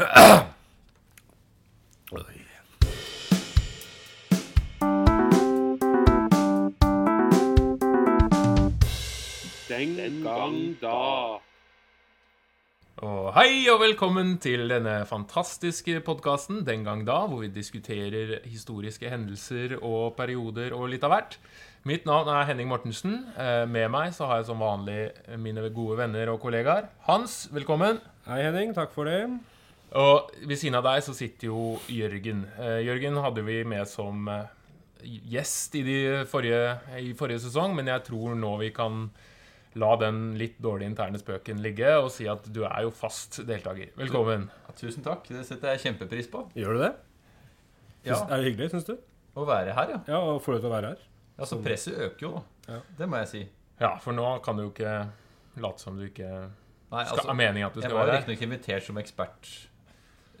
Oi. Den gang da. Og hei og velkommen til denne fantastiske podkasten Den gang da, hvor vi diskuterer historiske hendelser og perioder og litt av hvert. Mitt navn er Henning Mortensen. Eh, Med meg så har jeg som vanlig mine gode venner og kollegaer. Hans, velkommen. Hei, Henning. Takk for det. Og ved siden av deg så sitter jo Jørgen. Eh, Jørgen hadde vi med som eh, gjest i, de forrige, i forrige sesong, men jeg tror nå vi kan la den litt dårlige interne spøken ligge og si at du er jo fast deltaker. Velkommen. Ja, Tusen takk. Det setter jeg kjempepris på. Gjør du det? Ja, Er det hyggelig, syns du? Å være her, ja. Ja, og få lov til å være her. ja så presset øker jo, da. Ja. Det må jeg si. Ja, for nå kan du jo ikke late som du ikke Nei, skal, altså, er meningen at du skal være her. riktignok invitert som ekspert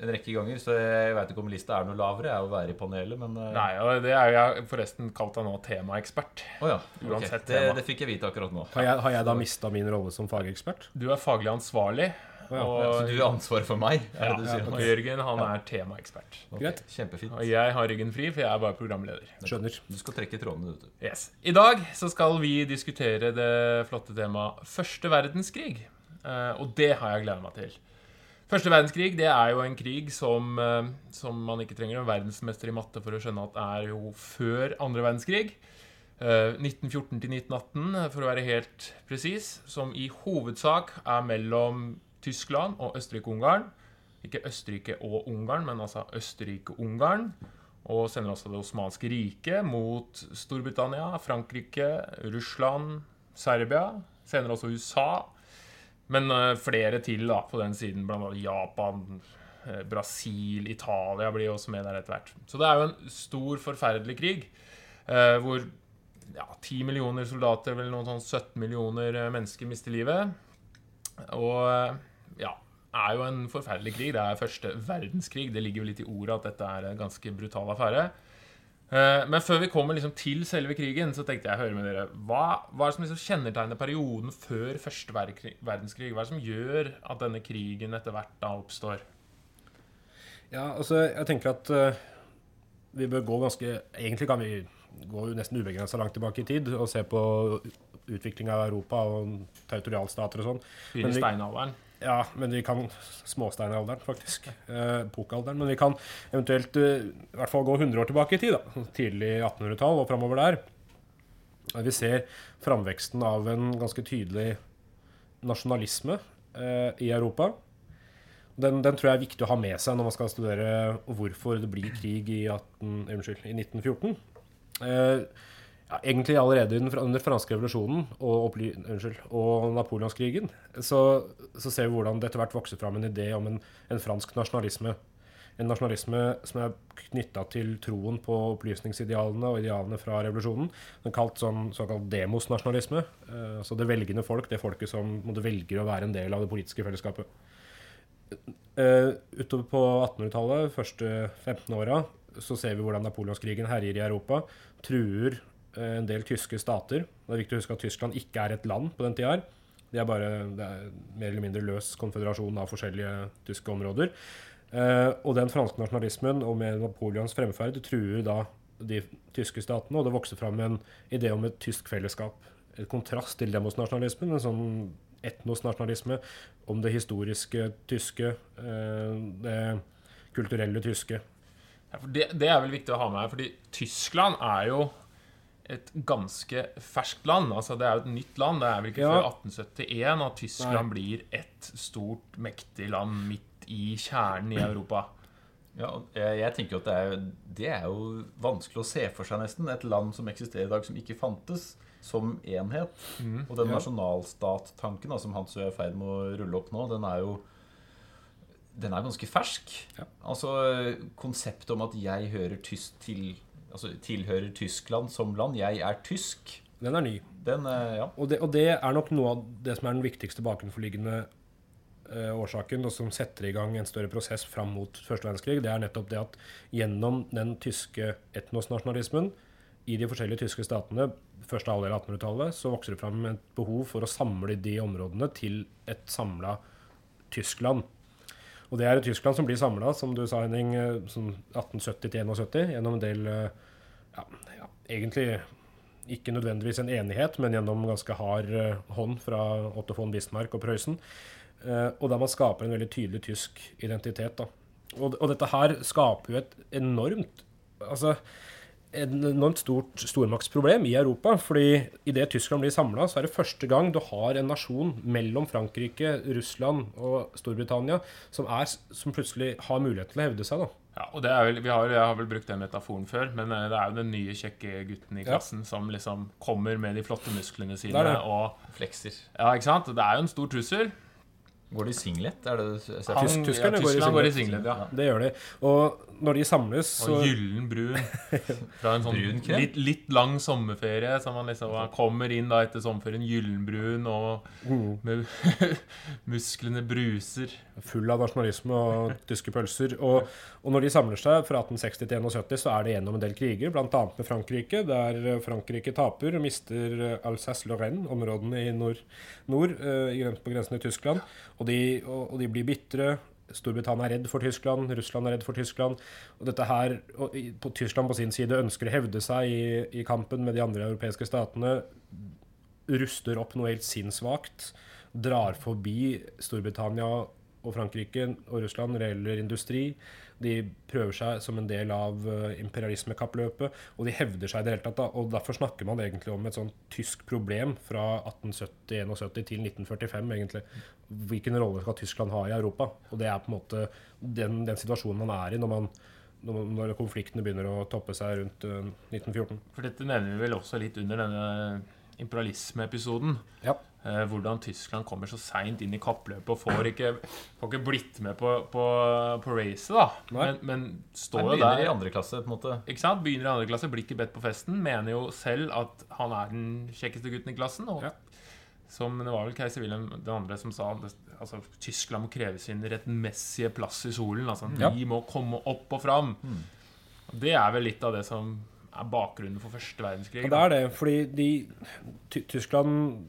en rekke ganger, så jeg veit ikke om lista er noe lavere. Jeg er å være i panelet, men eh, Nei, og det er jeg forresten kalt deg nå temaekspert. Å ja. Uansett okay. Det, tema. det fikk jeg vite akkurat nå. Har jeg, har jeg da mista min rolle som fagekspert? Du er faglig ansvarlig, Ja, og, Så du har ansvaret for meg? Er ja, det du sier? og Jørgen han er temaekspert. Ok, Kjempefint. Og jeg har ryggen fri, for jeg er bare programleder. Skjønner. Du skal trekke trådene, vet du. Yes. I dag så skal vi diskutere det flotte temaet første verdenskrig. Eh, og det har jeg gleda meg til. Første verdenskrig det er jo en krig som, eh, som man ikke trenger en verdensmester i matte for å skjønne at er jo før andre verdenskrig. Eh, 1914 til 1918, for å være helt presis. Som i hovedsak er mellom Tyskland og Østerrike-Ungarn. Ikke Østerrike og Ungarn, men altså Østerrike-Ungarn. Og senere også Det osmanske riket mot Storbritannia, Frankrike, Russland, Serbia. Senere også USA. Men uh, flere til da, på den siden, annet Japan, eh, Brasil, Italia blir også med der etter hvert. Så det er jo en stor, forferdelig krig uh, hvor ja, 10 millioner soldater, vel noen sånn 17 millioner mennesker mister livet. Og ja, ja, er jo en forferdelig krig. Det er første verdenskrig. Det ligger jo litt i ordet at dette er en ganske brutal affære. Eh, Men før vi kommer liksom til selve krigen, så tenkte jeg å høre med dere Hva, hva er det som liksom kjennetegner perioden før første verdenskrig? Hva er det som gjør at denne krigen etter hvert da oppstår? Ja, altså, jeg tenker at uh, vi bør gå ganske Egentlig kan vi gå nesten ubegrensa langt tilbake i tid og se på utviklinga av Europa og territorialstater og sånn. Begynne steinalderen. Ja, men vi kan Småsteinalderen, faktisk. Eh, Pokalderen. Men vi kan eventuelt eh, i hvert fall gå 100 år tilbake i tid. da, Tidlig 1800-tall og framover der. Vi ser framveksten av en ganske tydelig nasjonalisme eh, i Europa. Den, den tror jeg er viktig å ha med seg når man skal studere hvorfor det blir krig i, 18, unnskyld, i 1914. Eh, ja, egentlig allerede under under franske revolusjonen og, unnskyld, og napoleonskrigen så, så ser vi hvordan det etter hvert vokser fram en idé om en, en fransk nasjonalisme. En nasjonalisme som er knytta til troen på opplysningsidealene og idealene fra revolusjonen. Den kalt sånn, såkalt demosnasjonalisme. Eh, altså det velgende folk, det folket som måtte velger å være en del av det politiske fellesskapet. Eh, utover på 1800-tallet, første 15 åra, så ser vi hvordan napoleonskrigen herjer i Europa. Truer en del tyske stater. Det er viktig å huske at Tyskland ikke er et land på den tida. her. Det er bare det er mer eller mindre løs konføderasjon av forskjellige tyske områder. Eh, og den franske nasjonalismen og med Napoleons fremferd truer da de tyske statene, og det vokser fram en idé om et tysk fellesskap. Et kontrast til demosnasjonalismen, en sånn etnosnasjonalisme om det historiske tyske, eh, det kulturelle tyske. Ja, det, det er vel viktig å ha med her, fordi Tyskland er jo et ganske ferskt land. Altså, det er jo et nytt land. Det er vel ikke Ja. før 1871 at Tyskland blir et stort, mektig land midt i kjernen i Europa. Ja, jeg, tenker at det er, det er jo vanskelig å se for seg nesten. Et land som eksisterer i dag, som ikke fantes som enhet. Og den Ja. nasjonalstattanken som Hans er i ferd med å rulle opp nå, den er jo den er ganske fersk. Ja. Altså konseptet om at jeg hører tysk til Altså tilhører Tyskland som land. Jeg er tysk. Den er ny. Den, eh, ja. Og det, og det er nok noe av det som er den viktigste bakenforliggende uh, årsaken, og som setter i gang en større prosess fram mot første verdenskrig. Det er nettopp det at gjennom den tyske etnosnasjonalismen i de forskjellige tyske statene første halvdel av 1800-tallet, så vokser det fram et behov for å samle de områdene til et samla Tyskland. Og det er et Tyskland som blir samla, som du sa, Henning, eh, sånn 1870 til 71, gjennom en del eh, ja, ja, Egentlig ikke nødvendigvis en enighet, men gjennom ganske hard eh, hånd fra Otto von Bismarck og Prøysen. Eh, og der man skaper en veldig tydelig tysk identitet. da. Og, og dette her skaper jo et enormt altså, et enormt stort stormaktsproblem i Europa. fordi idet Tyskland blir samla, så er det første gang du har en nasjon mellom Frankrike, Russland og Storbritannia som, er, som plutselig har mulighet til å hevde seg. da. Ja, og det er vel, vi har, Jeg har vel brukt den metaforen før, men eh, det er jo den nye kjekke gutten i Ja. klassen som liksom kommer med de flotte musklene sine. Det er det. og Flekser. Ja, ikke sant? Det er jo en stor trussel. Går de i singlet? Er det det ser Han, tyskerne ja, går i Tyskland går i singlet. singlet. Ja. Det gjør de. Og når de samles, så Og gyllen brun fra en sånn Brun litt, litt lang sommerferie. Så man liksom kommer inn da etter sommerferien gyllenbrun og Mm. med musklene bruser. full av nasjonalisme og tyske pølser. Og, og når de samler seg fra 1860 til 71, så er det gjennom en del kriger, bl.a. med Frankrike, der eh, Frankrike taper og mister eh, Alsace-Lorraine, områdene i nord, nord eh, på grensen til Tyskland. Og de, og, og de blir bitre. Storbritannia er redd for Tyskland, Russland er redd for Tyskland. Og dette her, og på Tyskland på sin side ønsker å hevde seg i, i kampen med de andre europeiske statene. Ruster opp noe helt sinnssvakt. Drar forbi Storbritannia og Frankrike og Russland når det gjelder industri. De prøver seg som en del av eh, imperialismekappløpet, og de hevder seg i det hele tatt. Da. Og derfor snakker man egentlig om et sånt tysk problem fra 1870-71 til 1945, egentlig. Hvilken rolle skal Tyskland ha i Europa? Og det er på en måte den, den situasjonen man er i når, man, når, konfliktene begynner å toppe seg rundt eh, 1914. For dette nevner vi vel også litt under denne imperialismeepisoden. Ja. Eh, hvordan Tyskland kommer så seint inn i kappløpet og får ikke, får ikke blitt med på, på, på racet, da. Men, men står jo jo begynner i andre klasse, på en måte. ikke sant? Begynner i andre klasse, blir ikke bedt på festen. Mener jo selv at han er den kjekkeste gutten i klassen. Og Ja. som det var vel keiser Wilhelm den andre som sa altså, Tyskland må kreve sin rettmessige plass i solen. Altså, Ja. Vi må komme opp og fram. Mm. Det er vel litt av det som er bakgrunnen for første verdenskrig. Og det er det, fordi de, Tyskland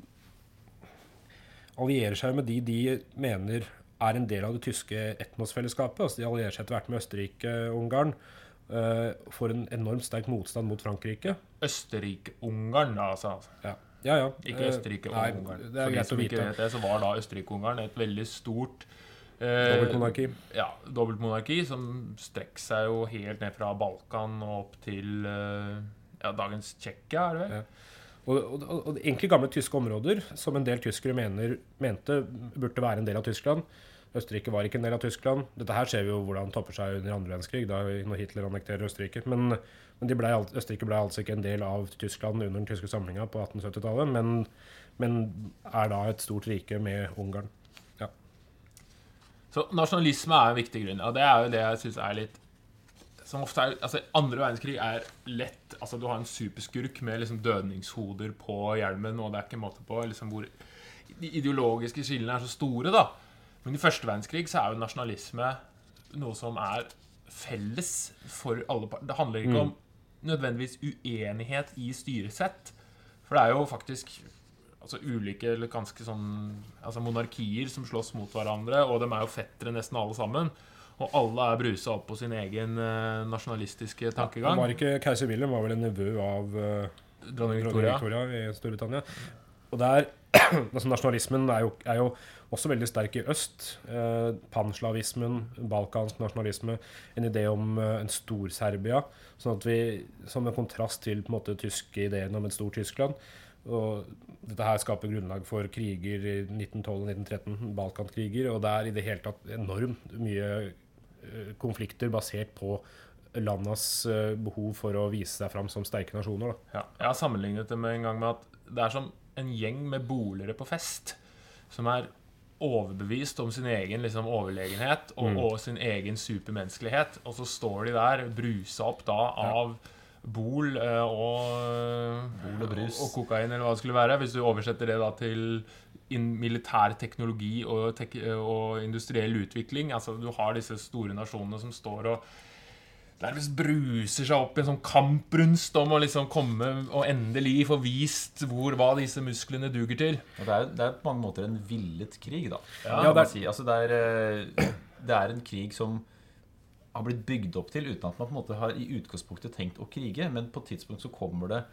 allierer seg med de de mener er en del av det tyske etnosfellesskapet. Altså de allierer seg etter hvert med Østerrike og Ungarn. Uh, får en enormt sterk motstand mot Frankrike. Østerrike-Ungarn, da, altså. Ja, ja. ja. Ikke Eh, Østerrike og nei, Ungarn. Det er greit å vite. det, så var da Østerrike-Ungarn et veldig stort eh, Dobbeltmonarki. Ja, dobbeltmonarki som strekker seg jo helt ned fra Balkan og opp til ja, dagens Tsjekkia, er det vel? Ja. Og, og, og, egentlig gamle tyske områder, som en del tyskere mener, mente burde være en del av Tyskland. Østerrike var ikke en del av Tyskland. Dette her ser vi jo hvordan topper seg under andre verdenskrig, da når Hitler annekterer Østerrike. Men, men ble, Østerrike ble altså ikke en del av Tyskland under den tyske samlinga på 1870-tallet, men, men er da et stort rike med Ungarn. Så nasjonalisme er en viktig grunn, og det er jo det jeg syns er litt som ofte er, altså Andre verdenskrig er lett altså Du har en superskurk med liksom dødningshoder på hjelmen, og det er ikke måte på liksom hvor de ideologiske skillene er så store. da Men i første verdenskrig så er jo nasjonalisme noe som er felles for alle parter. Det handler ikke om nødvendigvis uenighet i styresett. For det er jo faktisk altså ulike eller ganske sånn altså monarkier som slåss mot hverandre, og de er jo fettere nesten alle sammen. Og alle er brusa opp på sin egen eh, nasjonalistiske tankegang. tankegang. var ikke Keiser Wilhelm var vel en nevø av uh, Dronning Victoria. Victoria i Storbritannia. Og der, altså Nasjonalismen er jo, er jo også veldig sterk i øst. Eh, Panslavismen, balkansk nasjonalisme, en idé om eh, en stor-Serbia. Sånn at vi, Som en kontrast til på en måte tyske ideen om et stort Tyskland. Og dette her skaper grunnlag for kriger i 1912 og 1913, Balkankriger. Og det er i det hele tatt enormt mye konflikter basert på landas eh, behov for å vise seg fram som sterke nasjoner. Da. Ja, jeg har sammenlignet det med en gang med at det er som en gjeng med bolere på fest som er overbevist om sin egen liksom, overlegenhet og, Mm. og sin egen supermenneskelighet. Og så står de der brusa opp da av bol eh, og Bol og brus. og kokain, eller hva det skulle være. Hvis du oversetter det da til in militær teknologi og, tek og industriell utvikling. Altså Du har disse store nasjonene som står og nærmest bruser seg opp i en sånn kamprunst om å liksom komme og endelig få vist hvor, hva disse musklene duger til. Og det er, det er på mange måter en villet krig, da. Ja, ja det er- si. Altså det er, eh, det er en krig som har blitt bygd opp til uten at man på en måte har i utgangspunktet tenkt å krige. Men på et tidspunkt så kommer det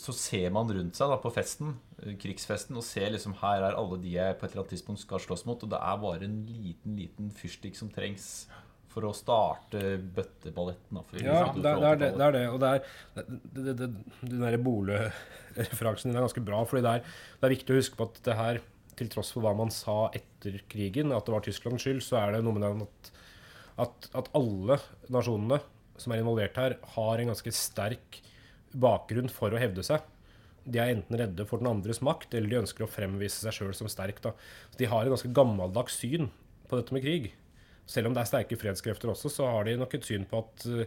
Så ser man rundt seg da på festen, eh, krigsfesten, og ser liksom her er alle de jeg på et eller annet tidspunkt skal slåss mot, og det er bare en liten, liten fyrstikk som trengs for å starte bøtteballetten. Da, for Ja, det, er det, er det. Og det er, det, det, det, den der Bole-referansen din er ganske bra. fordi det er, det er viktig å huske på at det her, til tross for hva man sa etter krigen, at det var Tysklands skyld, så er det noe med det at, at, at alle nasjonene som er involvert her, har en ganske sterk bakgrunn for å hevde seg. De er enten redde for den andres makt, eller de ønsker å fremvise seg sjøl som sterk. Da. Så de har et ganske gammeldags syn på dette med krig. Selv om det er sterke fredskrefter også, så har de nok et syn på at, uh,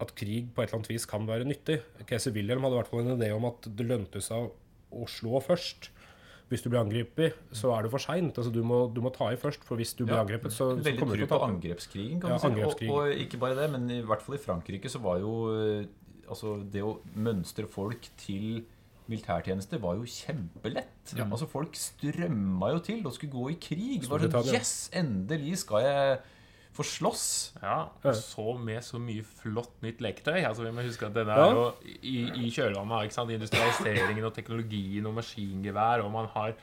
at krig på et eller annet vis kan være nyttig. Keiser Wilhelm hadde i hvert fall en idé om at det lønte seg å slå først. Hvis du blir angrepet, så er det for seint. Altså, du, må, du må ta i først, for hvis du blir Ja, angrepet, så, så kommer du til å ta Veldig tro på angrepskrigen, kan Ja, du si. Og, og ikke bare det, men i hvert fall i Frankrike så var jo eh, Altså, det å mønstre folk til militærtjeneste var jo kjempelett. Ja. Altså, folk strømma jo til og skulle gå i krig. Det var sånn, Yes, endelig skal jeg få slåss. Ja, Ja. og så med så mye flott nytt leketøy. Altså, vi må huske at denne Ja. er jo i, i kjølvannet av industrialiseringen og teknologien og maskingevær, og man har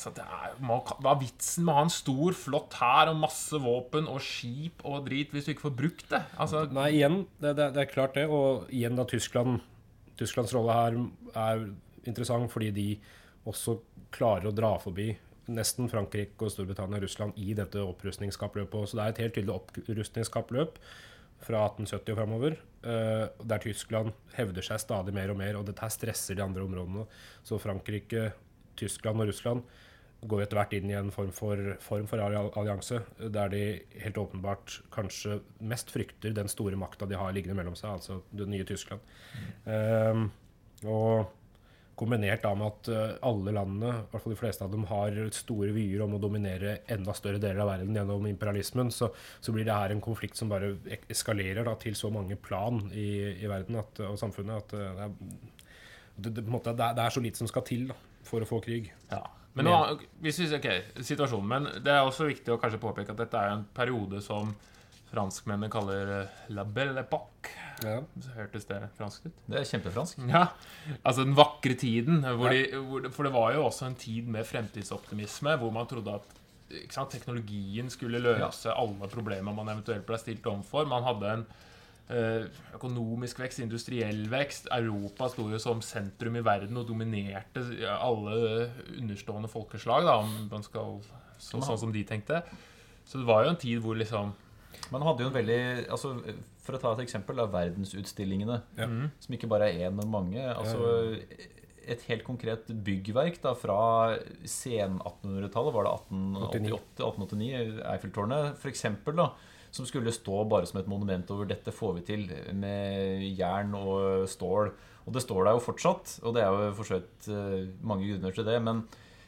Altså, det er, må, Hva er vitsen med å ha en stor, flott hær og masse våpen og skip og drit hvis du ikke får brukt det? Altså, Nei, igjen, det, det, det er klart det. Og igjen da Tyskland Tysklands rolle her er interessant fordi de også klarer å dra forbi nesten Frankrike og Storbritannia og Russland i dette opprustningskappløpet. Så det er et helt tydelig opprustningskappløp fra 1870 og framover. eh, der Tyskland hevder seg stadig mer og mer, og dette stresser de andre områdene. Så Frankrike, Tyskland og Russland går etter hvert inn i en form for, form for allianse, der de helt åpenbart kanskje mest frykter den store makta de har liggende mellom seg, altså det nye Tyskland. Ehm, og kombinert da med at eh, alle landene, i hvert fall de fleste av dem, har store vyer om å dominere enda større deler av verden gjennom imperialismen, så, så blir det her en konflikt som bare eskalerer da, til så mange plan i, i verden at, og samfunnet at eh, det er, det, det, måte, det er så lite som skal til da, for å få krig. Ja. Men nå, hvis vi, ok, situasjonen, men det er også viktig å kanskje påpeke at dette er en periode som franskmennene kaller eh, la belle époque. Ja. Så hørtes det fransk ut? Det er kjempefransk. Ja, altså den vakre tiden. Hvor de, hvor, for det var jo også en tid med fremtidsoptimisme, hvor man trodde at ikke sant, teknologien skulle løse alle problemer man eventuelt ble stilt overfor. Man hadde en økonomisk vekst, industriell vekst. Europa sto jo som sentrum i verden og dominerte alle understående folkeslag, da, om man skal så, sånn som de tenkte. Så det var jo en tid hvor liksom Man hadde jo en veldig altså, For å ta et eksempel, da, verdensutstillingene. Ja. Som ikke bare er én, men mange. Altså, et helt konkret byggverk da, fra sen 1800-tallet, var det 1888, 1889, Eiffeltårnet f.eks., som skulle stå bare som et monument over 'dette får vi til' med jern og stål. Og det står der jo fortsatt, og det er jo for eh, mange grunner til det. Men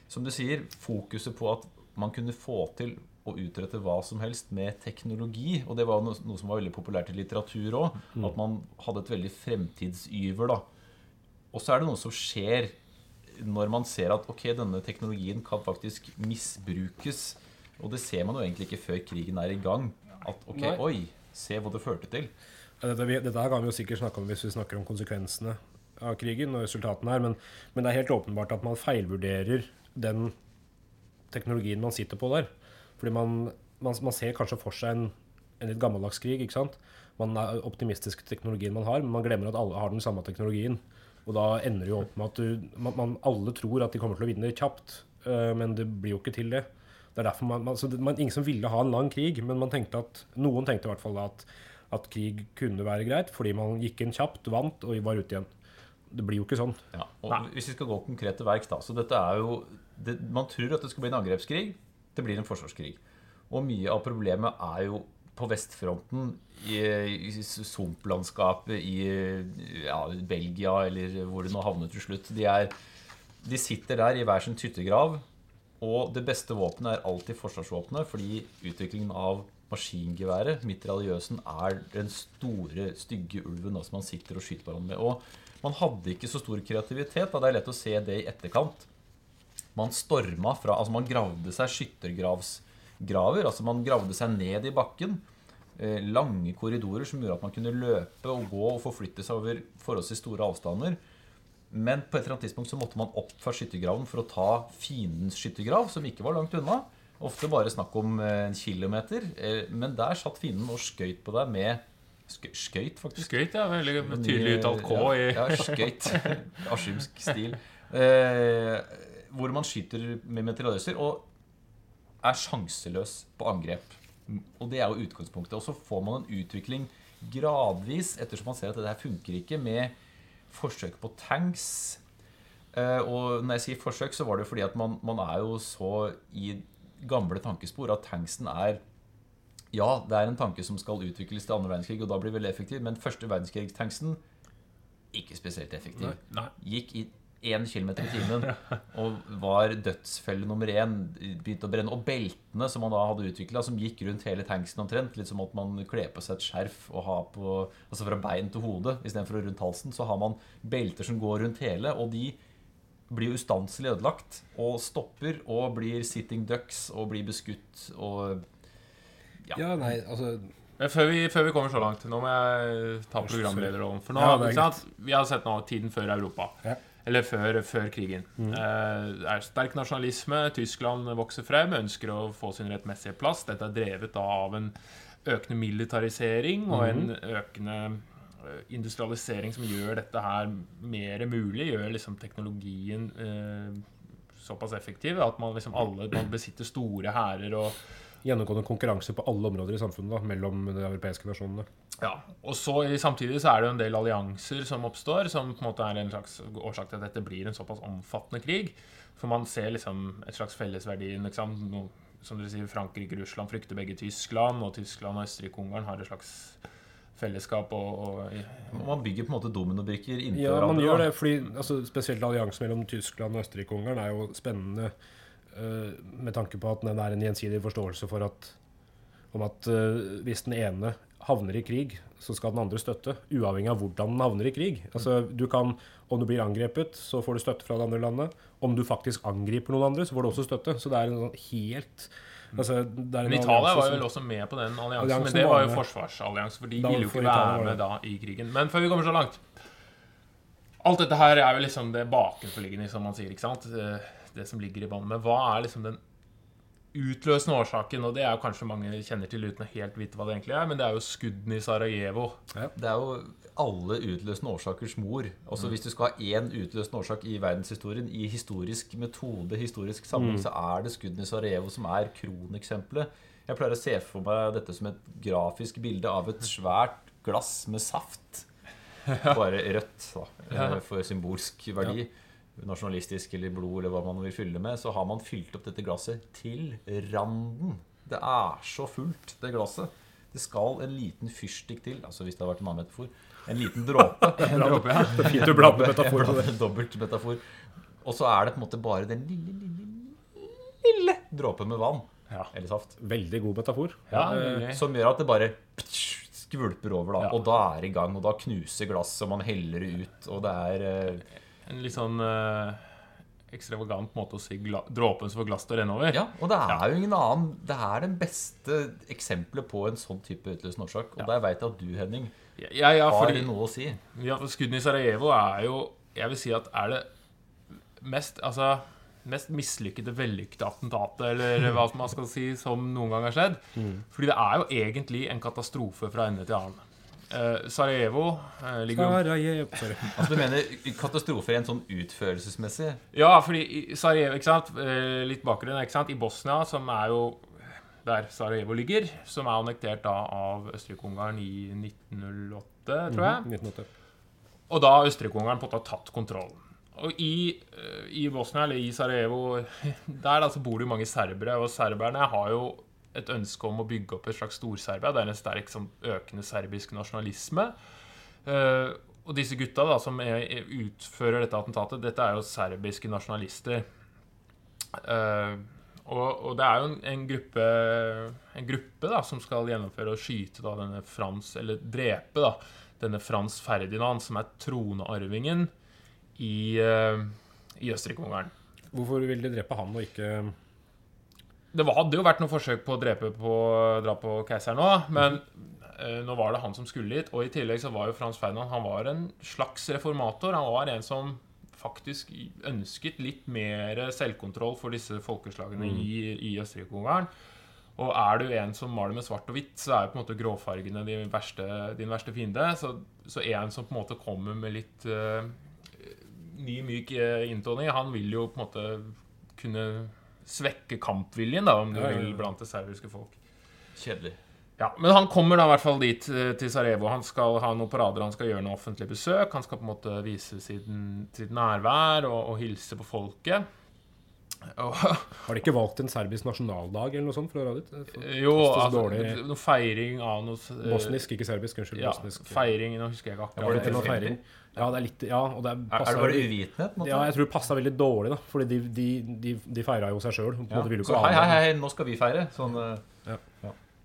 som du sier, fokuset på at man kunne få til å utrette hva som helst med teknologi. Og det var noe, noe som var veldig populært i litteratur òg. At man hadde et veldig fremtidsyver. da. Og så er det noe som skjer når man ser at ok, denne teknologien kan faktisk misbrukes. Og det ser man jo egentlig ikke før krigen er i gang. At ok, Nei. oi, se hva det førte til. Dette, vi- dette her kan vi jo sikkert snakke om hvis vi snakker om konsekvensene av krigen og resultatene her, men, men det er helt åpenbart at man feilvurderer den teknologien man sitter på der. Fordi man, man, man ser kanskje for seg en, en litt gammeldags krig, ikke sant? Man er optimistisk til teknologien man har, men man glemmer at alle har den samme teknologien. Og da ender det jo opp med at du, man, man, alle tror at de kommer til å vinne kjapt, øh, men det blir jo ikke til det. Det er derfor man, man, så det, man, Ingen som ville ha en lang krig, men man tenkte at, noen tenkte i hvert fall at, at krig kunne være greit, fordi man gikk inn kjapt, vant og var ute igjen. Det blir jo ikke sånn. Ja, og Hvis vi skal gå konkret til verks, da så dette er jo, det, Man tror at det skal bli en angrepskrig. Det blir en forsvarskrig. Og mye av problemet er jo på vestfronten, i, i sumplandskapet i ja, Belgia, eller hvor det nå havnet til slutt. De, er, de sitter der i hver sin tyttegrav, og det beste våpenet er alltid forsvarsvåpenet, fordi utviklingen av maskingeværet, mitraljøsen, er den store, stygge ulven da, som man sitter og skyter hverandre med. Og man hadde ikke så stor kreativitet. Da. Det er lett å se det i etterkant. Man storma fra Altså, man gravde seg skyttergraver. Altså man gravde seg ned i bakken. Eh, lange korridorer som gjorde at man kunne løpe og gå og forflytte seg over forholdsvis store avstander. Men på et eller annet tidspunkt så måtte man opp fra skyttergraven for å ta fiendens skyttergrav, som ikke var langt unna. Ofte bare snakk om eh, en kilometer. Eh, Men der satt fienden og skøyt på deg med Skøyt, faktisk. Skøyt, ja. Veldig tydelig uttalt K i Ja, ja skøyt. Askimsk stil. Eh, hvor man skyter med meteorrøser og er sjanseløs på angrep. Og det er jo utgangspunktet. Og så får man en utvikling gradvis, ettersom man ser at det her funker ikke, med forsøk på tanks. Eh, og når jeg sier forsøk, så var det fordi at man, man er jo så i gamle tankespor at tanksen er ja, det er en tanke som skal utvikles til andre verdenskrig, og da blir det veldig effektiv, men første verdenskrig-tanksen ikke spesielt effektiv. Nei. Gikk i 1 km i timen og var dødsfelle nummer én. Begynte å brenne. Og beltene som man da hadde utvikla, som gikk rundt hele tanksen omtrent, litt som at man kler på seg et skjerf og har på, altså fra bein til hode istedenfor rundt halsen, så har man belter som går rundt hele, og de blir ustanselig ødelagt og stopper og blir sitting ducks og blir beskutt og Ja, ja nei, altså før vi, før vi kommer så langt, nå må jeg ta programlederrollen. For nå, Ja, ikke sant? Vi har sett nå tiden før Europa. Ja. Eller før, før krigen. Mm. det er sterk nasjonalisme. Tyskland vokser frem, ønsker å få sin rettmessige plass. Dette er drevet av en økende militarisering og en økende eh, industrialisering som gjør dette her mer mulig. Gjør liksom teknologien eh, såpass effektiv at man liksom alle man besitter store hærer og gjennomgående konkurranse på alle områder i samfunnet da, mellom de europeiske nasjonene. Ja, og så Samtidig så er det jo en del allianser som oppstår, som på en måte er en slags årsak til at dette blir en såpass omfattende krig. For man ser liksom et slags fellesverdi liksom, Som dere sier, Frankrike og Russland frykter begge Tyskland, og Tyskland og Østerrike-Ungarn har et slags fellesskap og, og Man bygger på en måte dominobrikker inntil Ja, hverandre. man gjør det, fordi altså, spesielt alliansen mellom Tyskland og Østerrike-Ungarn er jo spennende med tanke på at den er en gjensidig forståelse for at om at eh, hvis den ene havner i krig, så skal den andre støtte, uavhengig av hvordan den havner i krig. Altså, du kan, Om du blir angrepet, så får du støtte fra det andre landet. Om du faktisk angriper noen andre, så får du også støtte. Så det er en sånn helt altså, er en Men Italia var jo vel også med på den alliansen, Alliansen men det var var jo med. forsvarsallianse, for de Da ville jo ikke være med da i krigen. Men før vi kommer så langt Alt dette her er jo liksom det bakenforliggende, som man sier, ikke sant? Det som ligger i bånn. Men hva er liksom den utløsende årsaken? Og det er jo kanskje mange kjenner til uten å helt vite hva det egentlig er, men det er jo skuddene i Sarajevo. Det er jo alle utløsende årsakers mor. Altså Hvis du skal ha én utløsende årsak i verdenshistorien, i historisk metode, historisk sammenheng, så er det skuddene i Sarajevo som er kroneksempelet. Jeg pleier å se for meg dette som et grafisk bilde av et svært glass med saft. Bare rødt, da, eh, for symbolsk verdi. Nasjonalistisk eller blod eller hva man vil fylle med. Så har man fylt opp dette glasset til randen. Det er så fullt, det glasset. Det skal en liten fyrstikk til, altså hvis det har vært en annen metafor. En liten dråpe. En dråpe, ja. Det er fint du blander metafor på det. Dobbelt metafor. Og så er det på en måte bare den lille, lille, lille dråpen med vann. Ja. Eller saft. Veldig god metafor. Ja, Eh. Som gjør at det bare skvulper over, da. Ja. Og da er det i gang. Og da knuser glasset, og man heller det ut. Og det er eh, En litt sånn eh, ekstravagant måte å si gla dråpen som får glass til å renne over. Ja, og det er jo ingen annen Det er det beste eksempelet på en sånn type utløsende årsak. Og der veit jeg at du, Henning, Ja, ja, har fordi noe å si. Ja, for skuddene i Sarajevo er jo Jeg vil si at er det mest Altså mest mislykkede, vellykkede attentatet, eller hva man skal si, som noen gang har skjedd. Fordi det er jo egentlig en katastrofe fra ende til annen. Eh, Sarajevo eh, ligger jo Sarajevo Sorry. Altså Du mener katastrofer en sånn utførelsesmessig? Ja, fordi Sarajevo, ikke sant Eh, Litt bakgrunn, ikke sant I Bosnia, som er jo der Sarajevo ligger, som er annektert da av Østerrike-Ungarn i 1908, tror jeg. 1980. Og da har Østerrike-Ungarn på en måte tatt kontrollen. Og i, i Bosnia, eller i Sarajevo, der da så bor det jo mange serbere. Og serberne har jo et ønske om å bygge opp et slags Storserbia. Det er en sterk sånn, økende serbisk nasjonalisme. Uh, og disse gutta da, som er, er, utfører dette attentatet, dette er jo serbiske nasjonalister. Uh, og, og det er jo en, en gruppe, en gruppe da, som skal gjennomføre og skyte da, denne Frans, eller drepe da, denne Frans Ferdinand, som er tronearvingen i, uh, i Østerrike-Ungarn. Hvorfor vil de drepe han og ikke Det var, hadde jo vært noen forsøk på å drepe på, dra på keiseren òg, men eh, nå var det han som skulle hit. Og i tillegg så var jo Frans Ferdinand Han var en slags reformator. Han var en som faktisk ønsket litt mer selvkontroll for disse folkeslagene i, i Østerrike-Ungarn. Og er du en som maler med svart og hvitt, så er jo på en måte gråfargene din verste, din verste fiende. Så, så en som på en måte kommer med litt uh, ny, myk eh, inntoning, han vil jo på en måte kunne svekke kampviljen, da, om du Ja, ja, ja. vil, blant det serbiske folk. Kjedelig. Ja, Men han kommer da i hvert fall dit eh, til Sarajevo. Han skal ha noen parader, han skal gjøre noe offentlig besøk. Han skal på en måte vise sin, sitt nærvær og, og hilse på folket. Og, Har de ikke valgt en serbisk nasjonaldag eller noe sånt for å dit? jo, altså, noe feiring av noe eh, Bosnisk, ikke serbisk. Unnskyld. Ja, bosnisk. feiring Nå husker jeg ikke Ja, var det akkurat. Noe tilfeldig? feiring. Ja, det er litt Ja, og det Er, passet, er det bare uvitenhet? Ja, jeg tror det passa veldig dårlig, da. Fordi de, de, de, de feira jo seg sjøl. Ja. Så hei, hei, hei, nå skal vi feire. Sånn, eh,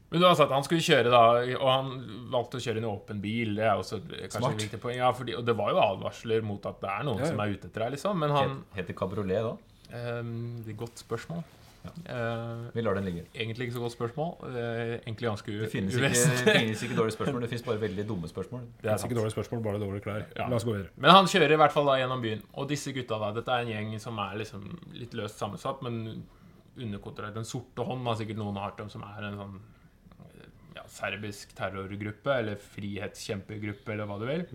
Men du har sagt at han skulle kjøre da Og han valgte å kjøre en åpen bil. Det er også kanskje Smart. et viktig poeng. Ja, fordi, og det var jo advarsler mot at det er noen Ja, ja. som er ute etter deg, liksom. Men han Heter kabriolet da? Ehm, Det er et godt spørsmål. Ja. Vi lar den ligge. egentlig ikke så godt spørsmål. Eh, egentlig ganske Det finnes ikke, finnes ikke dårlige spørsmål, det finnes bare veldig dumme spørsmål. Det Det sant. ikke dårlige spørsmål, bare dårlige klær. Ja. La oss gå videre. Men han kjører i hvert fall da gjennom byen. Og disse gutta da, dette er en gjeng som er liksom litt løst sammensatt, men underkontrollert. Den sorte hånd har sikkert noen hørt om, som er en sånn ja, serbisk terrorgruppe, eller frihetskjempegruppe, eller hva du vil.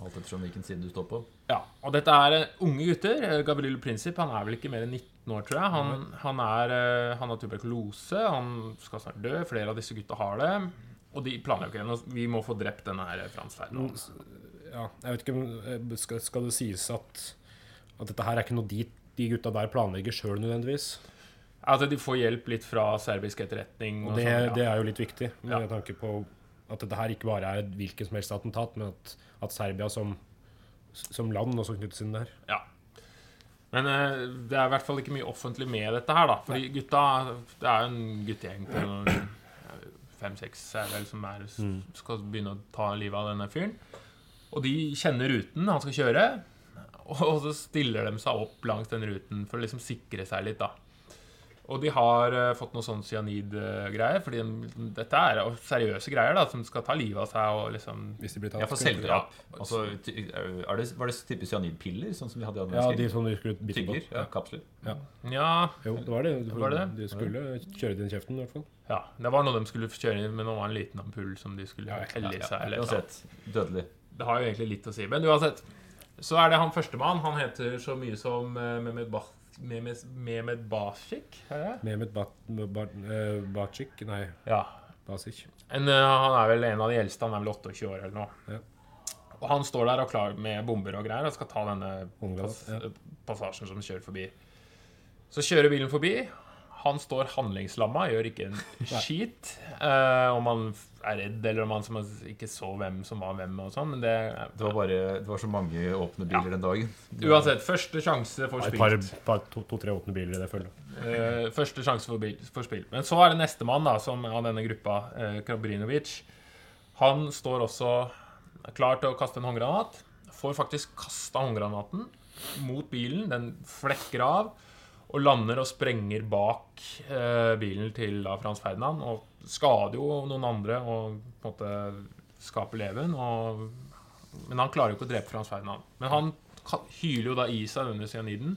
Alt ettersom hvilken side du står på. Ja, og dette er eh, unge gutter. Eh, Gabriel Princip han er vel ikke mer enn 19 år, tror jeg. Han, han, er, eh, han har tuberkulose, han skal snart dø. Flere av disse gutta har det. Og de planlegger nå- Vi må få drept denne her Frans Ferdinand. Ja, jeg vet ikke om Skal, skal det sies at, at dette her er ikke noe de, de gutta der planlegger sjøl nødvendigvis? Altså, de får hjelp litt fra serbisk etterretning. Og Og det, sånn, ja. det er jo litt viktig, med Ja. tanke på at dette her ikke bare er et hvilket som helst attentat, men at, at Serbia som, som land også knyttes inn der. Ja. Men eh, det er i hvert fall ikke mye offentlig med dette her, da. Fordi gutta Det er jo en guttegjeng på fem-seks som er, skal begynne å ta livet av denne fyren. Og de kjenner ruten han skal kjøre, og så stiller de seg opp langs den ruten for å liksom sikre seg litt, da. Og de har eh, fått noe sånn cyanidgreier, fordi de, dette er seriøse greier da, som skal ta livet av seg og liksom Hvis de blir tatt. Ja, for selvdrap. Altså, er det, var det type cyanidpiller, sånn som vi hadde i andre Ja, de som du skulle bite på. Ja, kapsler. Ja, Jo, det var det. Var det De skulle kjøre det inn i kjeften, i hvert fall. Ja, det var noe de skulle kjøre inn, det var en liten ampull som de skulle Ja, helle i seg. eller et eller. Uansett, dødelig. Det har jo egentlig litt å si. Men uansett, så er det han førstemann. Han heter så mye som eh, Mehmet, ba Mehmet, Mehmet Basic. Mehmet ba, ba, uh, Bacic Nei, Ja. Basic. En, uh, han er vel en av de eldste. Han er vel 28 år eller noe. Ja. Og han står der og klar med bomber og greier og skal ta denne Håndgranat, pass ja. passasjen som kjører forbi. Så kjører bilen forbi. Han står handlingslamma, gjør ikke en skit. Uh, om han er redd, eller om han som ikke så hvem som var hvem, og sånn. Men det Det var bare Det var så mange åpne biler den dagen. Uansett, første sjanse for Et par, par to-tre åpne biler i det følget. Uh, første sjanse for, bil, for spill. Men så er det nestemann av denne gruppa, uh, Krabrinovic. Han står også klar til å kaste en håndgranat. Får faktisk kasta håndgranaten mot bilen. Den flekker av og lander og sprenger bak eh, bilen til da, Frans Ferdinand. Og skader jo noen andre og på en måte skaper leven. Og, men han klarer jo ikke å drepe Frans Ferdinand. Men han hyler jo da i seg denne cyaniden.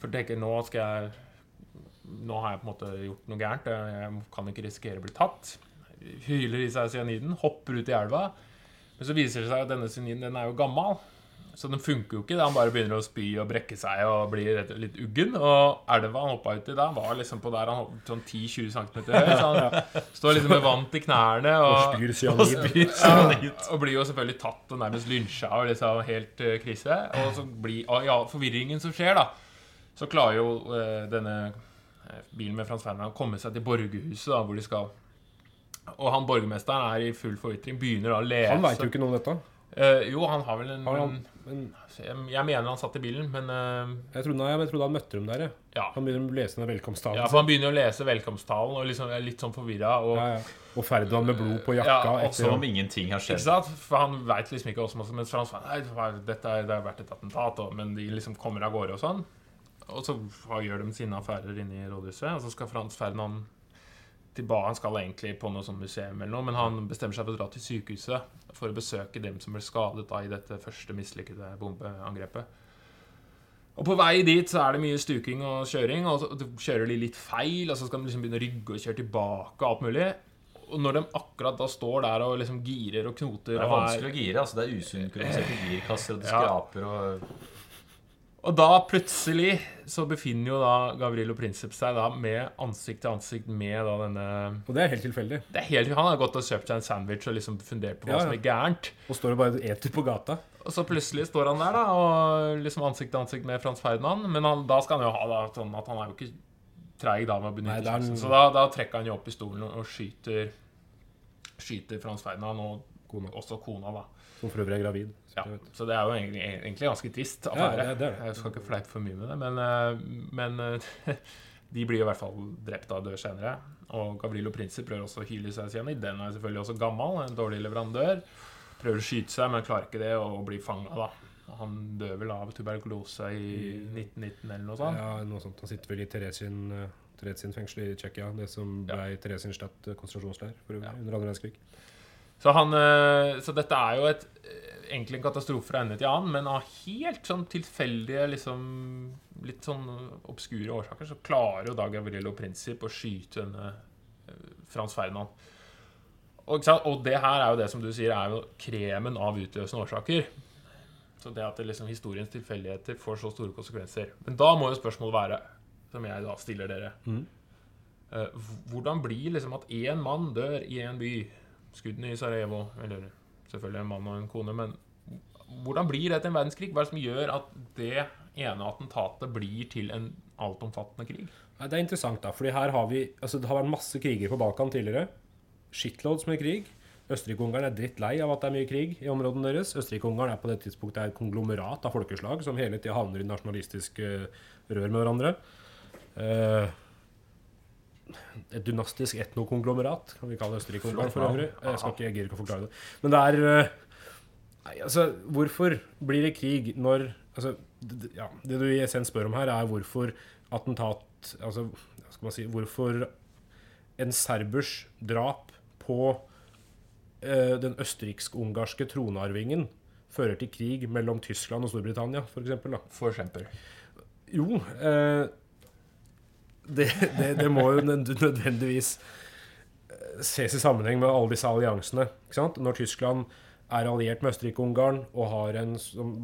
For tenker nå skal jeg Nå har jeg på en måte gjort noe gærent. Jeg kan ikke risikere å bli tatt. Hyler i seg cyaniden, hopper ut i elva. Men så viser det seg at denne cyaniden den er jo gammel. Så den funker jo ikke. Da. Han bare begynner å spy og brekke seg og blir og litt uggen. Og elva han hoppa uti da, var liksom på der han hoppet sånn 10-20 cm høy. Så han står liksom med vann til knærne og, Og spyr cyanid. spyr ja, og blir jo selvfølgelig tatt og nærmest lynsja og liksom helt uh, krise. Og så blir og ja, forvirringen som skjer, da, så klarer jo uh, denne eh, bilen med Frans Ferdinand å komme seg til borgerhuset, da, hvor de skal. Og han borgermesteren er i full forvitring, begynner da å lese Han veit jo ikke noe om dette. Eh, jo, han har vel en Har han, en, jeg, jeg mener han satt i bilen, men uh, jeg trodde, nei, jeg trodde han møtte dem der, jeg. ja. Han begynner å lese den velkomsttalen. ja. For han begynner å lese velkomsttalen og liksom er litt sånn forvirra. Og, Ja, ja. Og Ferdinand med blod på jakka. Ja, Som om ingenting har Ikke skjedd. sant? For han veit liksom ikke skal Mens Frans Nei, det dette er, det har vært et attentat, og, men de liksom kommer av gårde og sånn. og så har- gjør de sine affærer inne i rådhuset. Og så skal Frans Ferdinand tilbake. Han skal egentlig på noe sånn museum eller noe, men han bestemmer seg for å dra til sykehuset for å besøke dem som ble skadet da i dette første mislykkede bombeangrepet. Og på vei dit så er det mye stuking og kjøring, og så kjører de litt feil, og så skal de liksom begynne å rygge og kjøre tilbake og alt mulig. Og når de akkurat da står der og liksom girer og knoter Det er vanskelig å gire. altså Det er usynkroniserte girkasser, og det skraper og Og da plutselig så befinner jo da Gavrilo Princip seg da med ansikt til ansikt med da denne Og det er helt tilfeldig. det er helt, Han har gått og kjøpt seg en sandwich og liksom fundert på hva Ja, som er gærent. Og står og bare eter på gata. Og så plutselig står han der da og liksom ansikt til ansikt med Frans Ferdinand. Men han, da skal han jo ha da, sånn at han er jo ikke treig da med å benytte er sjansen. Så da, da trekker han jo opp pistolen og, og skyter Skyter Frans Ferdinand og også kona, da. Som for øvrig er gravid. Ja, så det er jo egentlig, egentlig ganske trist Ja, det- det det. Jeg skal ikke fleipe for mye med det, men, eh, men eh, de blir i hvert fall drept av død senere. Og Gavrilo Princip prøver også å hyle seg gjennom. Den er selvfølgelig også gammel, en dårlig leverandør. Prøver å skyte seg, men klarer ikke det, og blir fanga, da. Han dør vel av tuberkulose i 1919 eller noe sånt. Ja, noe sånt. Han sitter vel i Teresin, eh, fengsel i Tsjekkia. Det som ble ja. Theresienstadt konsentrasjonsleir Ja. under andre verdenskrig. Så, han, eh, så dette er jo et, eh, egentlig en katastrofe fra ende til annen, men av helt sånn tilfeldige, liksom litt sånn obskure årsaker, så klarer jo da Gavrilo Princip å skyte denne eh, Frans Ferdinand. Og, og det her er jo det som du sier, er jo kremen av utløsende årsaker. Så det at det liksom historiens tilfeldigheter får så store konsekvenser. Men da må jo spørsmålet være, som jeg da stiller dere eh, Hvordan blir liksom at én mann dør i en by skuddene i Sarajevo, eller selvfølgelig en mann og en kone, men hvordan blir det til en verdenskrig? Hva er det som gjør at det ene attentatet blir til en altomfattende krig? Det er interessant, da. vi Altså, det har vært masse kriger på Balkan tidligere. Shitloads med krig. Østerrike-Ungarn er drittlei av at det er mye krig i områdene deres. Østerrike-Ungarn er på det tidspunktet et konglomerat av folkeslag som hele tida havner i nasjonalistiske rør med hverandre. Eh, et dynastisk etnokonglomerat, kan vi kalle Østerrike-Ungarn for øvrig. Jeg skal ikke, jeg gir ikke å forklare det. Men det er eh, Nei, altså, hvorfor blir det krig når altså, ja, det du i essens spør om her, er hvorfor attentat Altså, hva skal man si Hvorfor en serbers drap på eh, den østerriksk-ungarske tronarvingen fører til krig mellom Tyskland og Storbritannia, f.eks. For eksempel. Jo eh, det, det, det må jo nødvendigvis eh, ses i sammenheng med alle disse alliansene. Når Tyskland er alliert med Østerrike-Ungarn og har en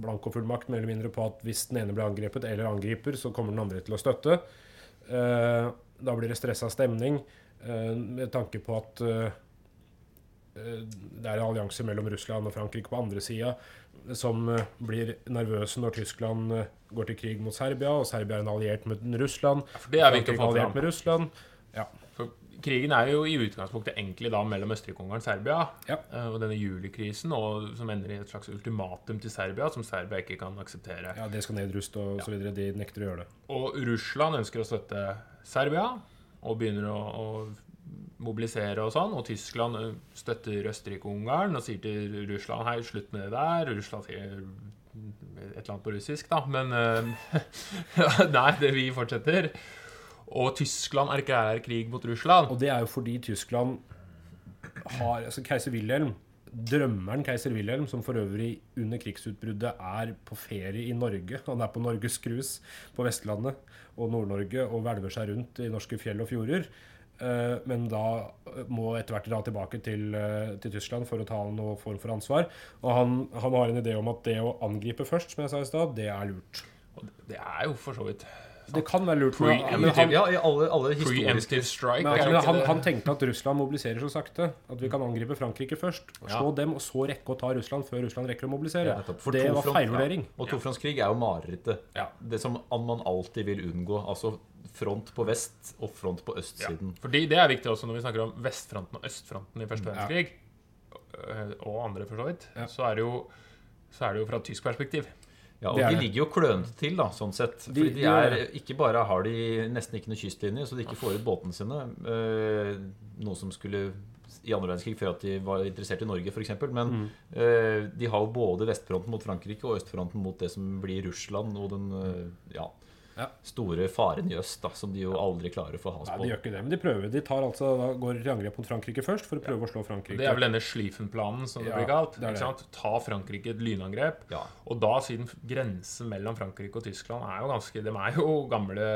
blankofullmakt mer eller mindre på at hvis den ene blir angrepet eller angriper, så kommer den andre til å støtte. Eh, da blir det stressa stemning eh, med tanke på at det er en allianse mellom Russland og Frankrike på andre sida som eh, blir nervøse når Tyskland eh, går til krig mot Serbia, og Serbia er en alliert med Russland. Ja, For det er viktig å få fram. med Russland. For krigen er jo i utgangspunktet egentlig da mellom Østerrike-Ungarn og Serbia. Ja. eh, Og denne julikrisen, og, som ender i et slags ultimatum til Serbia, som Serbia ikke kan akseptere. Ja, det skal nedruste og så videre. De nekter å gjøre det. Og Russland ønsker å støtte Serbia, og begynner å, å mobilisere og sånn. Og Tyskland støtter Østerrike-Ungarn og sier til Russland hei, slutt med det der. Russland sier et eller annet på russisk, da, men uh, Nei, det vi fortsetter. Og Tyskland erklærer krig mot Russland. Og det er jo fordi Tyskland har Altså, keiser Wilhelm Drømmeren keiser Wilhelm, som for øvrig under krigsutbruddet er på ferie i Norge. Han er på Norges cruise på Vestlandet og Nord-Norge og hvelver seg rundt i norske fjell og fjorder. Eh, Men da må etter hvert dra tilbake til, eh, til Tyskland for å ta noen form for ansvar. Og han, han har en idé om at det å angripe først, som jeg sa i stad, det er lurt. Og det er jo for så vidt Det kan være lurt, men, men han, Ja, i alle, alle historiske strike. Men han, han, tenkte at Russland mobiliserer så sakte at vi kan angripe Frankrike først. Slå Ja. dem, og så rekke å ta Russland før Russland rekker å mobilisere. Ja. For det var feilvurdering. Ja. Og tofrontskrig er jo marerittet. Ja. Det som man alltid vil unngå. Altså front på vest og front på østsiden. Fordi det er viktig også når vi snakker om vestfronten og østfronten i første Ja. verdenskrig, Ja. og andre for så vidt, Ja. så, er det jo, så er det jo fra tysk perspektiv. Ja, og De ligger jo klønete til, da, sånn sett. Fordi de de er, Ikke bare har de nesten ikke noe kystlinje, så de ikke får ut båtene sine. eh, noe som skulle i andre verdenskrig før at de var interessert i Norge, f.eks. Men Mm. eh, de har jo både vestfronten mot Frankrike og østfronten mot det som blir Russland og den eh, Ja. Ja. store faren i øst, da, som de jo aldri klarer å få has Nei, de gjør ikke det, men de prøver. De tar altså, da går til angrep mot Frankrike først for å prøve å slå Frankrike. Det er vel denne Schlieffen-planen, som det Ja, blir kalt. det er ikke det. sant? Ta Frankrike et lynangrep. Ja. Og da, siden grensen mellom Frankrike og Tyskland er jo ganske De er jo gamle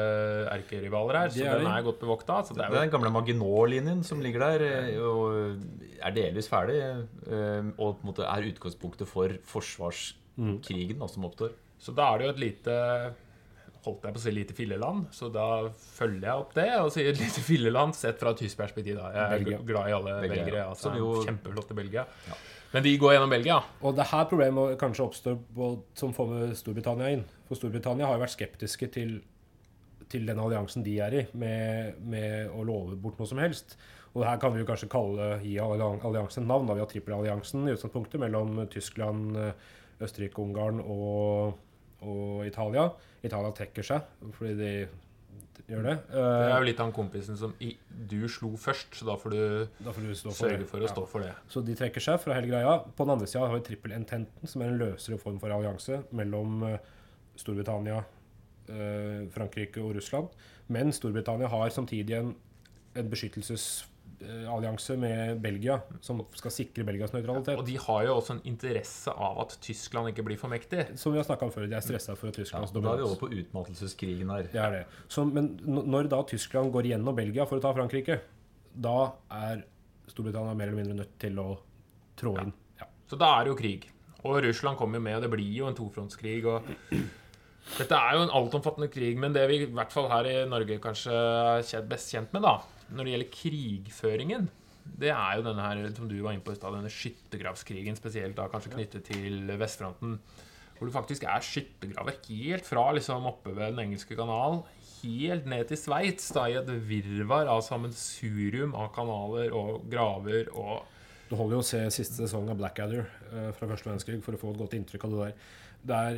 erkerivaler her, De så er den er godt bevokta. Så det er jo den gamle Maginot-linjen som ligger der, eh, og er delvis ferdig. eh, Og på en måte er utgangspunktet for forsvarskrigen da, som oppstår. Så da er det jo et lite Holdt jeg på å si lite filleland, så da følger jeg opp det og sier lite filleland sett fra et tysk perspektiv. da Jeg er Belgia. glad i alle Belgia, belgere. ja. Altså, jo- Kjempeflotte Belgia. Ja. Men de går gjennom Belgia. Og det er her problemet kanskje oppstår på, som får med Storbritannia inn. For Storbritannia har jo vært skeptiske til, til den alliansen de er i, med, med å love bort noe som helst. Og her kan vi jo kanskje kalle gi allian- alliansen navn. da Vi har trippelalliansen i utgangspunktet mellom Tyskland, Østerrike, Ungarn og, og Italia. Italia trekker seg fordi de gjør det. Det er Eh, jo litt han kompisen som i, du slo først, så da får du da får du for sørge for å Ja. stå for det. Så de trekker seg fra hele greia. På den andre sida har vi trippelententen, som er en løsere form for allianse mellom eh, Storbritannia, eh, Frankrike og Russland. Men Storbritannia har samtidig en, en beskyttelsesallianse med Belgia, som skal sikre Belgias nøytralitet. Og de har jo også en interesse av at Tyskland ikke blir for mektig. Som vi har snakka om før, de er stressa for Ja, dominans. da er vi over på utmattelseskrigen her. Det er det. Så, men når da Tyskland går gjennom Belgia for å ta Frankrike, da er Storbritannia mer eller mindre nødt til å trå inn. Ja. Så da er det jo krig. Og Russland kommer jo med, og det blir jo en tofrontskrig. og Dette er jo en altomfattende krig, men det vi i hvert fall her i Norge kanskje er best kjent med, da, når det gjelder krigføringen, det er jo denne her, som du var inne på i stad, denne skyttergravskrigen, spesielt da kanskje knyttet til vestfronten. Hvor det faktisk er skyttergraver helt fra liksom oppe ved Den engelske kanal, helt ned til Sveits, i et virvar av sammensurium av kanaler og graver og Det holder jo å se siste sesong av Blackadder eh, fra første verdenskrig for å få et godt inntrykk av det der. Det er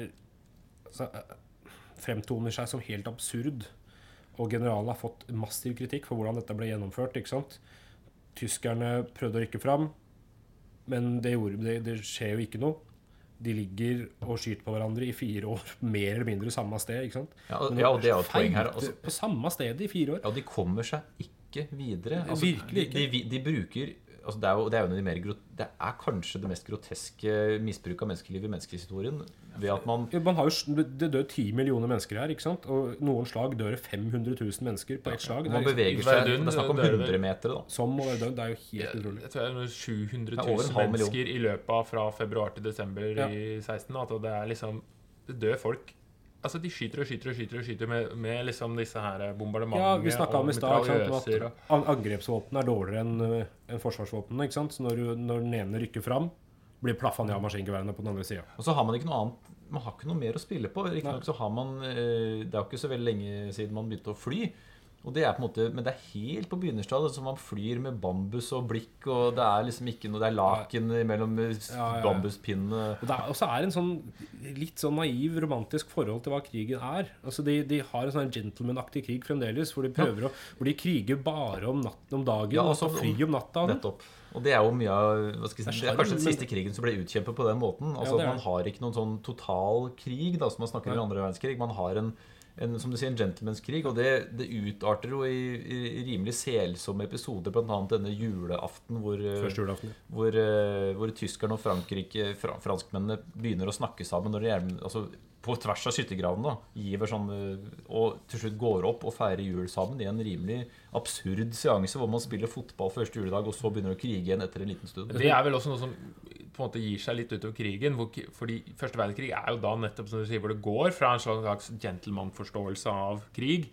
så, eh, fremtoner seg som helt absurd. Og generalen har fått massiv kritikk for hvordan dette ble gjennomført. ikke sant? Tyskerne prøvde å rykke fram, men det, gjorde, det, det skjer jo ikke noe. De ligger og skyter på hverandre i fire år, mer eller mindre samme sted. ikke sant? Ja, og, ja, og det er jo et poeng her. Altså, På samme sted i fire år. ja, de kommer seg ikke videre. Altså, Virkelig ikke. De, de, de bruker altså det, er jo, det er jo de mer Det er kanskje det mest groteske misbruket av menneskeliv i menneskehistorien. Ved at man Ja, Man har jo, det dør ti millioner mennesker her, ikke sant? og noen slag dør det 500 000 mennesker på ett slag. Det Man liksom, beveger seg døden, Det er snakk om det er det vel. 100 meter, da. som å være død. Det er jo helt utrolig. Jeg tror det er 700 000 er mennesker 000 million. i løpet av fra februar til desember Ja. i 16. At det er liksom Det dør folk. Altså, de skyter og skyter og skyter og skyter med, med liksom disse her bombardementene Ja, vi snakka om i ikke mitraljøser at an- angrepsvåpen er dårligere enn en enn ikke sant? Så når, du, når den ene rykker fram, blir plaffa ned av maskingeværene på den andre sida. Og så har man ikke noe annet Man har ikke noe mer å spille på. Riktignok så har man eh, Det er jo ikke så veldig lenge siden man begynte å fly. Og det er på en måte, Men det er helt på begynnerstadiet. Som man flyr med bambus og blikk, og det er liksom ikke noe Det er laken mellom Ja, ja, ja. bambuspinnene. Og og så er det en sånn litt sånn naiv, romantisk forhold til hva krigen er. Altså De, de har en sånn gentleman-aktig krig fremdeles, hvor de prøver å Hvor de kriger bare om, natten, om dagen Ja, og altså, tar fly om natta. Nettopp. Og det er jo mye av hva skal jeg si, Det er kanskje den siste krigen som ble utkjempet på den måten. Altså at Man har ikke noen sånn total krig, da, som man snakker om i andre verdenskrig. Man har en, en som du sier, en gentlemanskrig, og det, det utarter jo i, i, i rimelig selsomme episoder, bl.a. denne julaften hvor, eh, julaften. hvor, hvor, eh, hvor tyskerne og Frankrike, fra, franskmennene begynner å snakke sammen når de altså, på tvers av skyttergravene. Giver sånn, eh, og til slutt går opp og feirer jul sammen i en rimelig absurd seanse hvor man spiller fotball første juledag, og så begynner å krige igjen etter en liten stund. Det er vel også noe som på en måte gir seg litt utover krigen. Hvor, fordi første verdenskrig er jo da nettopp som du sier, hvor det går fra en slags gentleman-forståelse av krig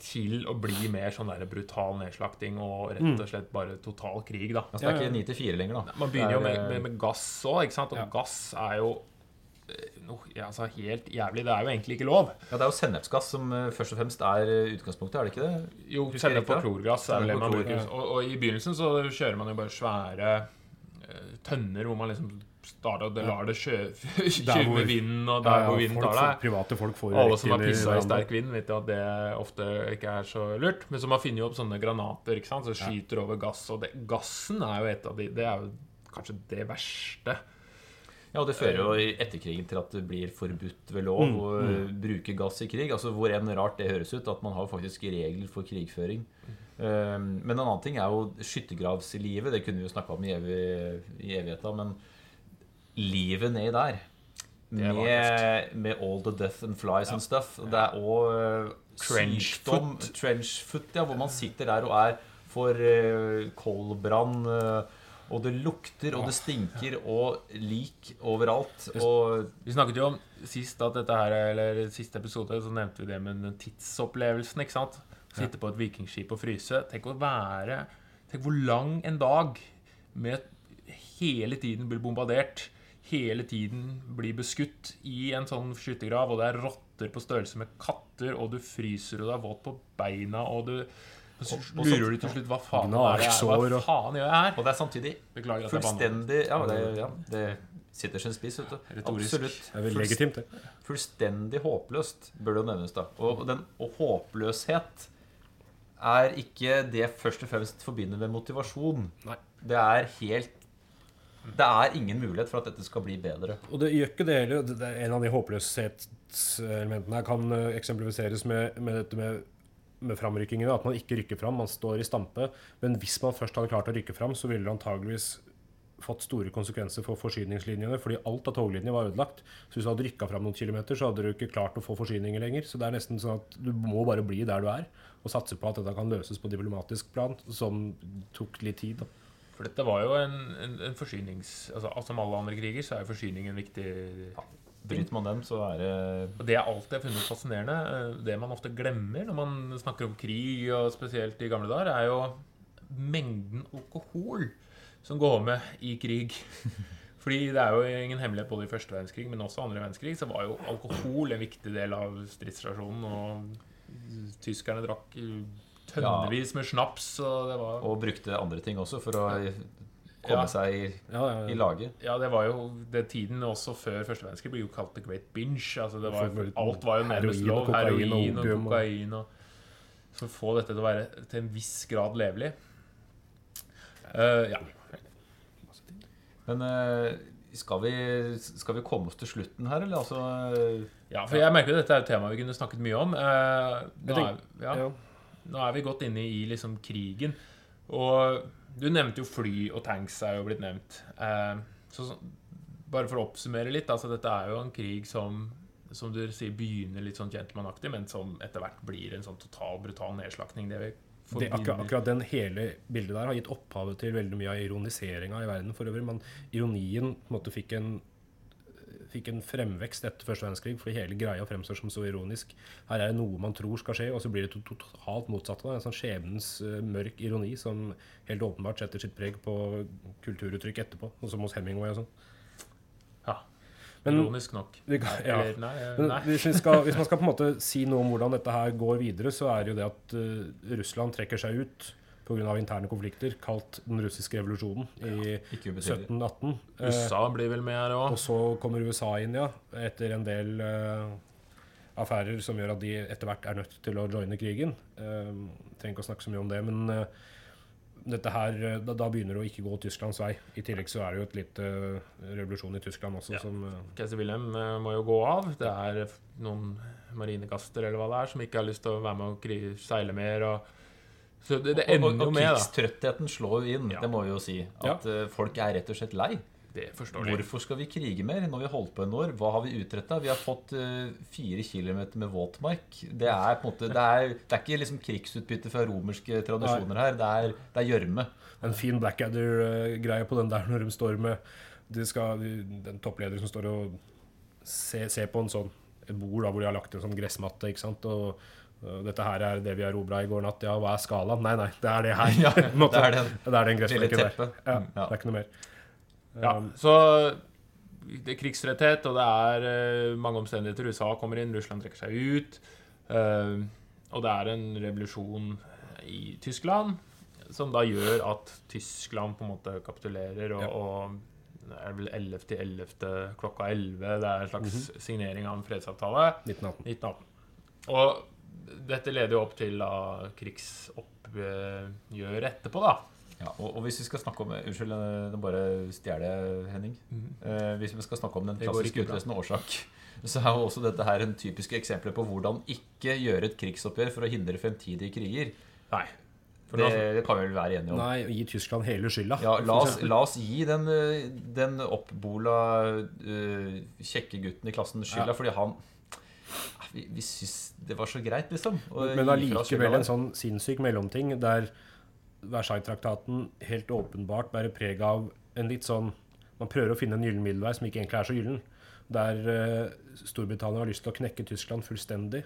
til å bli mer sånn der brutal nedslakting og rett og slett bare total krig. da. Altså, det er ikke 9 til 4 lenger, da. Man begynner jo med, med, med gass òg, ikke sant? Og Ja. gass er jo noe altså helt jævlig. Det er jo egentlig ikke lov. Ja, det er jo sennepsgass som eh, først og fremst er eh, utgangspunktet, er det ikke det? Jo, sennep og klorgass er vel det man bruker. Og, og i begynnelsen så kjører man jo bare svære eh, tønner hvor man liksom starter og lar det hvor- med vinden, og der Ja, ja, hvor vinden tar får- deg. Private folk får Alle som har pissa i sterk vind, vet jo at det ofte ikke er så lurt. Men så man finner jo opp sånne granater ikke sant? som skyter over gass. Og det, gassen er jo et av de Det er jo kanskje det verste. Ja, og Det fører jo i etterkrigen til at det blir forbudt ved lov Mm, å bruke gass i krig. Altså Hvor enn rart det høres ut, at man har faktisk regler for krigføring. Um, men en annen ting er jo skyttergravslivet. Det kunne vi jo snakka om i, evig, i evigheta. Men livet nedi der med, med all the death and flies and stuff. Det er òg Trenchfoot. sykdom Trenchfoot, ja, hvor man sitter der og er for uh, koldbrann. eh, og det lukter, og det stinker, og lik overalt. Og Vi snakket jo om sist at dette her, eller siste episode så nevnte vi det med den tidsopplevelsen. ikke sant? Sitte på et vikingskip og fryse. Tenk å være Tenk hvor lang en dag med hele tiden blir bombardert. Hele tiden blir beskutt i en sånn skyttergrav, og det er rotter på størrelse med katter, og du fryser, og du er våt på beina, og du så lurer de du til slutt hva faen, er det hva faen gjør jeg her? Og det er samtidig Beklager at fullstendig Ja, det, ja, det sitter sin spiss, vet du. Retorisk. Absolutt. Legitimt, det. Fullstendig håpløst, bør det jo nevnes, da. Og, den, og håpløshet er ikke det først og fremst forbinder med motivasjon. Nei. Det er helt Det er ingen mulighet for at dette skal bli bedre. Og det gjør ikke det heller. Det er En av de håpløshetselementene her kan eh, eksemplifiseres med, med dette med, med framrykkingene. At man ikke rykker fram, man står i stampe. Men hvis man først hadde klart å rykke fram, så ville det antageligvis fått store konsekvenser for forsyningslinjene, fordi alt av toglinjer var ødelagt. Så hvis du hadde rykka fram noen kilometer, så hadde du ikke klart å få forsyninger lenger. Så det er nesten sånn at du må bare bli der du er, og satse på at dette kan løses på diplomatisk plan, som tok litt tid. da. For dette var jo en, en, en forsynings... Altså, som alle andre kriger, så er jo forsyning en viktig Bryter man dem, så er det Og det jeg alltid har funnet fascinerende, eh, det man ofte glemmer når man snakker om krig, og spesielt i gamle dager, er jo mengden alkohol som går med i krig. Fordi det er jo ingen hemmelighet både i første verdenskrig, men også andre verdenskrig, så var jo alkohol en viktig del av stridsrasjonen. Og tyskerne drakk tønnevis med snaps, og det var Og brukte andre ting også for å komme Ja. seg i, Ja, ja, i laget. Ja, det var jo det tiden også før første verdenskrig ble jo kalt the great binge. Altså det var, For- alt var jo nærmest lov. kokain Heroin og opium og- kokain. Og, for å få dette til å være til en viss grad levelig. Uh, ja. Men uh, skal vi, skal vi komme oss til slutten her, eller? Altså eh, ja, for jeg merker at dette er et tema vi kunne snakket mye om. Uh, nå, er, ja, Ja. nå er vi godt inne i liksom krigen. Og du nevnte jo fly, og tanks er jo blitt nevnt. Eh, så, så, bare for å oppsummere litt, altså dette er jo en krig som som du sier, begynner litt sånn gentlemanaktig, men som etter hvert blir en sånn total, brutal nedslakting. Det vi Det, akkurat, akkurat den hele bildet der har gitt opphavet til veldig mye av ironiseringa i verden for øvrig. Men ironien på en måte fikk en, fikk en fremvekst etter første verdenskrig, fordi hele greia fremstår som så ironisk. Her er det noe man tror skal skje, og så blir det totalt motsatt. av det. En sånn skjebnens eh, mørk ironi som helt åpenbart setter sitt preg på kulturuttrykk etterpå, sånn som hos Hemingway og sånn. Ja, Men- ironisk nok. Vi kan- ja. Eller, nei, eh, Men nei. hvis, vi skal, hvis man skal på en måte si noe om hvordan dette her går videre, så er det jo det at uh, Russland trekker seg ut pga. interne konflikter, kalt den russiske revolusjonen i ja, ubetydelig. 1718. Eh, USA blir vel med her og så kommer USA inn, ja, etter en del uh, affærer som gjør at de etter hvert er nødt til å joine krigen. Uh, trenger ikke å snakke så mye om det, men uh, dette her, eh, da, da begynner det å ikke gå Tysklands vei. I tillegg så er det jo et lite eh, revolusjon i Tyskland også, Ja. som eh, Keiser Wilhelm eh, må jo gå av. Det er noen marinekaster eller hva det er, som ikke har lyst til å være med og seile mer. Og... Så det, det Og, ender og, jo og med, da. krigstrøttheten slår jo inn, Ja. det må vi jo si. At ja. folk er rett og slett lei. Det forstår de. Hvorfor skal vi krige mer når vi har holdt på en år? Hva har vi utretta? Vi har fått uh, fire kilometer med våtmark. Det er på en måte Det er, det er ikke liksom krigsutbytte fra romerske tradisjoner her. Det er det er gjørme. en fin Blackadder-greie på den der når de står med de skal, Den topplederen som står og ser, ser på en sånn et bord da, hvor de har lagt en sånn gressmatte. ikke sant? Og, og dette her er det vi erobra i går natt. Ja, hva er skalaen? Nei, nei, det er det her. Ja, det er den. Det er den Lille gressflekken der. teppet. Ja, Mm, Det er ikke noe mer. Ja, Um, så det er krigsretthet, og det er eh, mange omstendigheter. USA kommer inn, Russland trekker seg ut. eh, og det er en revolusjon i Tyskland som da gjør at Tyskland på en måte kapitulerer, og, og det er vel 11 til 11 klokka 11. Det er en slags Mhm. signering av en fredsavtale. 1918. 1918. Og dette leder jo opp til da krigsoppgjøret etterpå, da. Ja, og, og hvis vi skal snakke om Unnskyld, nå bare stjeler jeg, Henning. Eh, hvis vi skal snakke om den klassiske utløsende årsak, så er jo også dette her en typisk eksempel på hvordan ikke gjøre et krigsoppgjør for å hindre fremtidige kriger. Nei. For Det, det kan vi vel være enige om. Nei, gi Tyskland hele skylda. Ja, la oss, la oss gi den, eh, den oppbola uh, kjekke gutten i klassen skylda, Ja. fordi han Vi, vi syns det var så greit, liksom. Men allikevel en sånn sinnssyk mellomting der Versailles-traktaten helt åpenbart bærer preg av en litt sånn Man prøver å finne en gyllen middelvei som ikke egentlig er så gyllen. Der uh, Storbritannia har lyst til å knekke Tyskland fullstendig.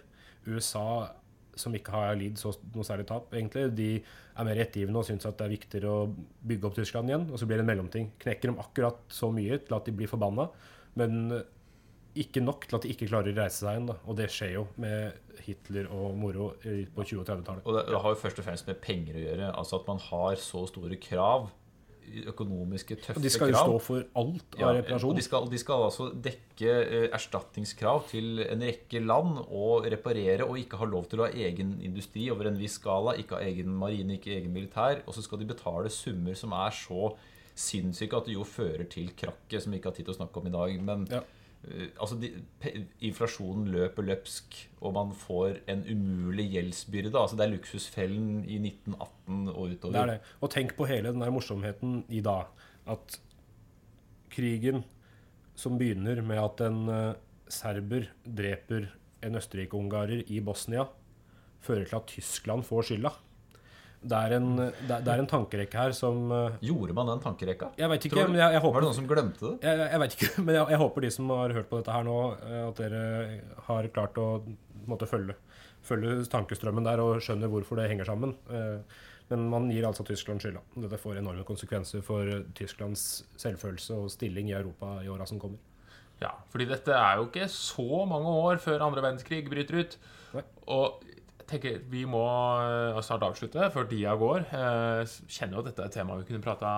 USA, som ikke har lidd så noe særlig tap, egentlig, de er mer ettergivende og syns at det er viktigere å bygge opp Tyskland igjen. Og så blir det en mellomting. Knekker dem akkurat så mye til at de blir forbanna, men ikke nok til at de ikke klarer å reise seg igjen. Da. Og det skjer jo med Hitler og moro på 20- og 30-tallet. Og det, det har jo først og fremst med penger å gjøre. Altså at man har så store krav. Økonomiske, tøffe krav. Og de skal jo krav. stå for alt Ja, av og reparasjon. de skal, de skal altså dekke eh, erstatningskrav til en rekke land og reparere og ikke ha lov til å ha egen industri over en viss skala, ikke ha egen marine, ikke egen militær. Og så skal de betale summer som er så sinnssyke at det jo fører til krakket, som vi ikke har tid til å snakke om i dag. Men Ja. Eh, altså de, inflasjonen løper løpsk, og man får en umulig gjeldsbyrde. Altså det er luksusfellen i 1918 og utover. Det er det. Og tenk på hele den der morsomheten i dag. At krigen som begynner med at en eh, serber dreper en østerrike-ungarer i Bosnia, fører til at Tyskland får skylda. Det er en, det er, det er en tankerekke her som eh, Gjorde man den tankerekka? Jeg vet ikke, du- men jeg, jeg Var det noen som glemte det? jeg, jeg vet ikke, men jeg, jeg håper de som har hørt på dette her nå, eh, at dere har klart å på måte, følge, følge tankestrømmen der og skjønner hvorfor det henger sammen. Eh, Men man gir altså Tyskland skylda. Dette får enorme konsekvenser for Tysklands selvfølelse og stilling i Europa i åra som kommer. Ja, fordi dette er jo ikke så mange år før andre verdenskrig bryter ut. Nei. Og tenker vi må eh, snart avslutte før tida går. Eh, Kjenner jo at dette er et tema vi kunne prata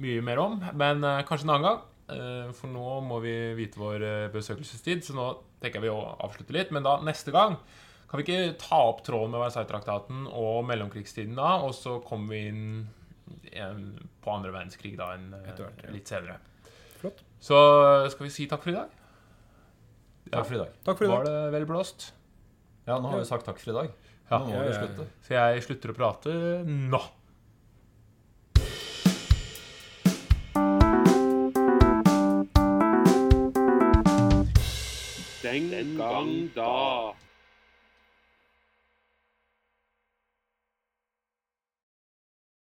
mye mer om, men eh, kanskje en annen gang. Eh, For nå må vi vite vår eh, besøkelsestid, så nå tenker jeg vi å avslutte litt. Men da neste gang kan vi ikke ta opp tråden med Versailles-traktaten og mellomkrigstiden da, og så kommer vi inn på andre verdenskrig da enn eh, hvert, ja. litt senere. Flott. Så skal vi si takk for i dag. Takk for i dag. Takk for i Var det vel blåst? Ja, nå har vi sagt takk for i dag. Ja. Nå må ja. slutte. Så jeg slutter å prate nå. Den gang da.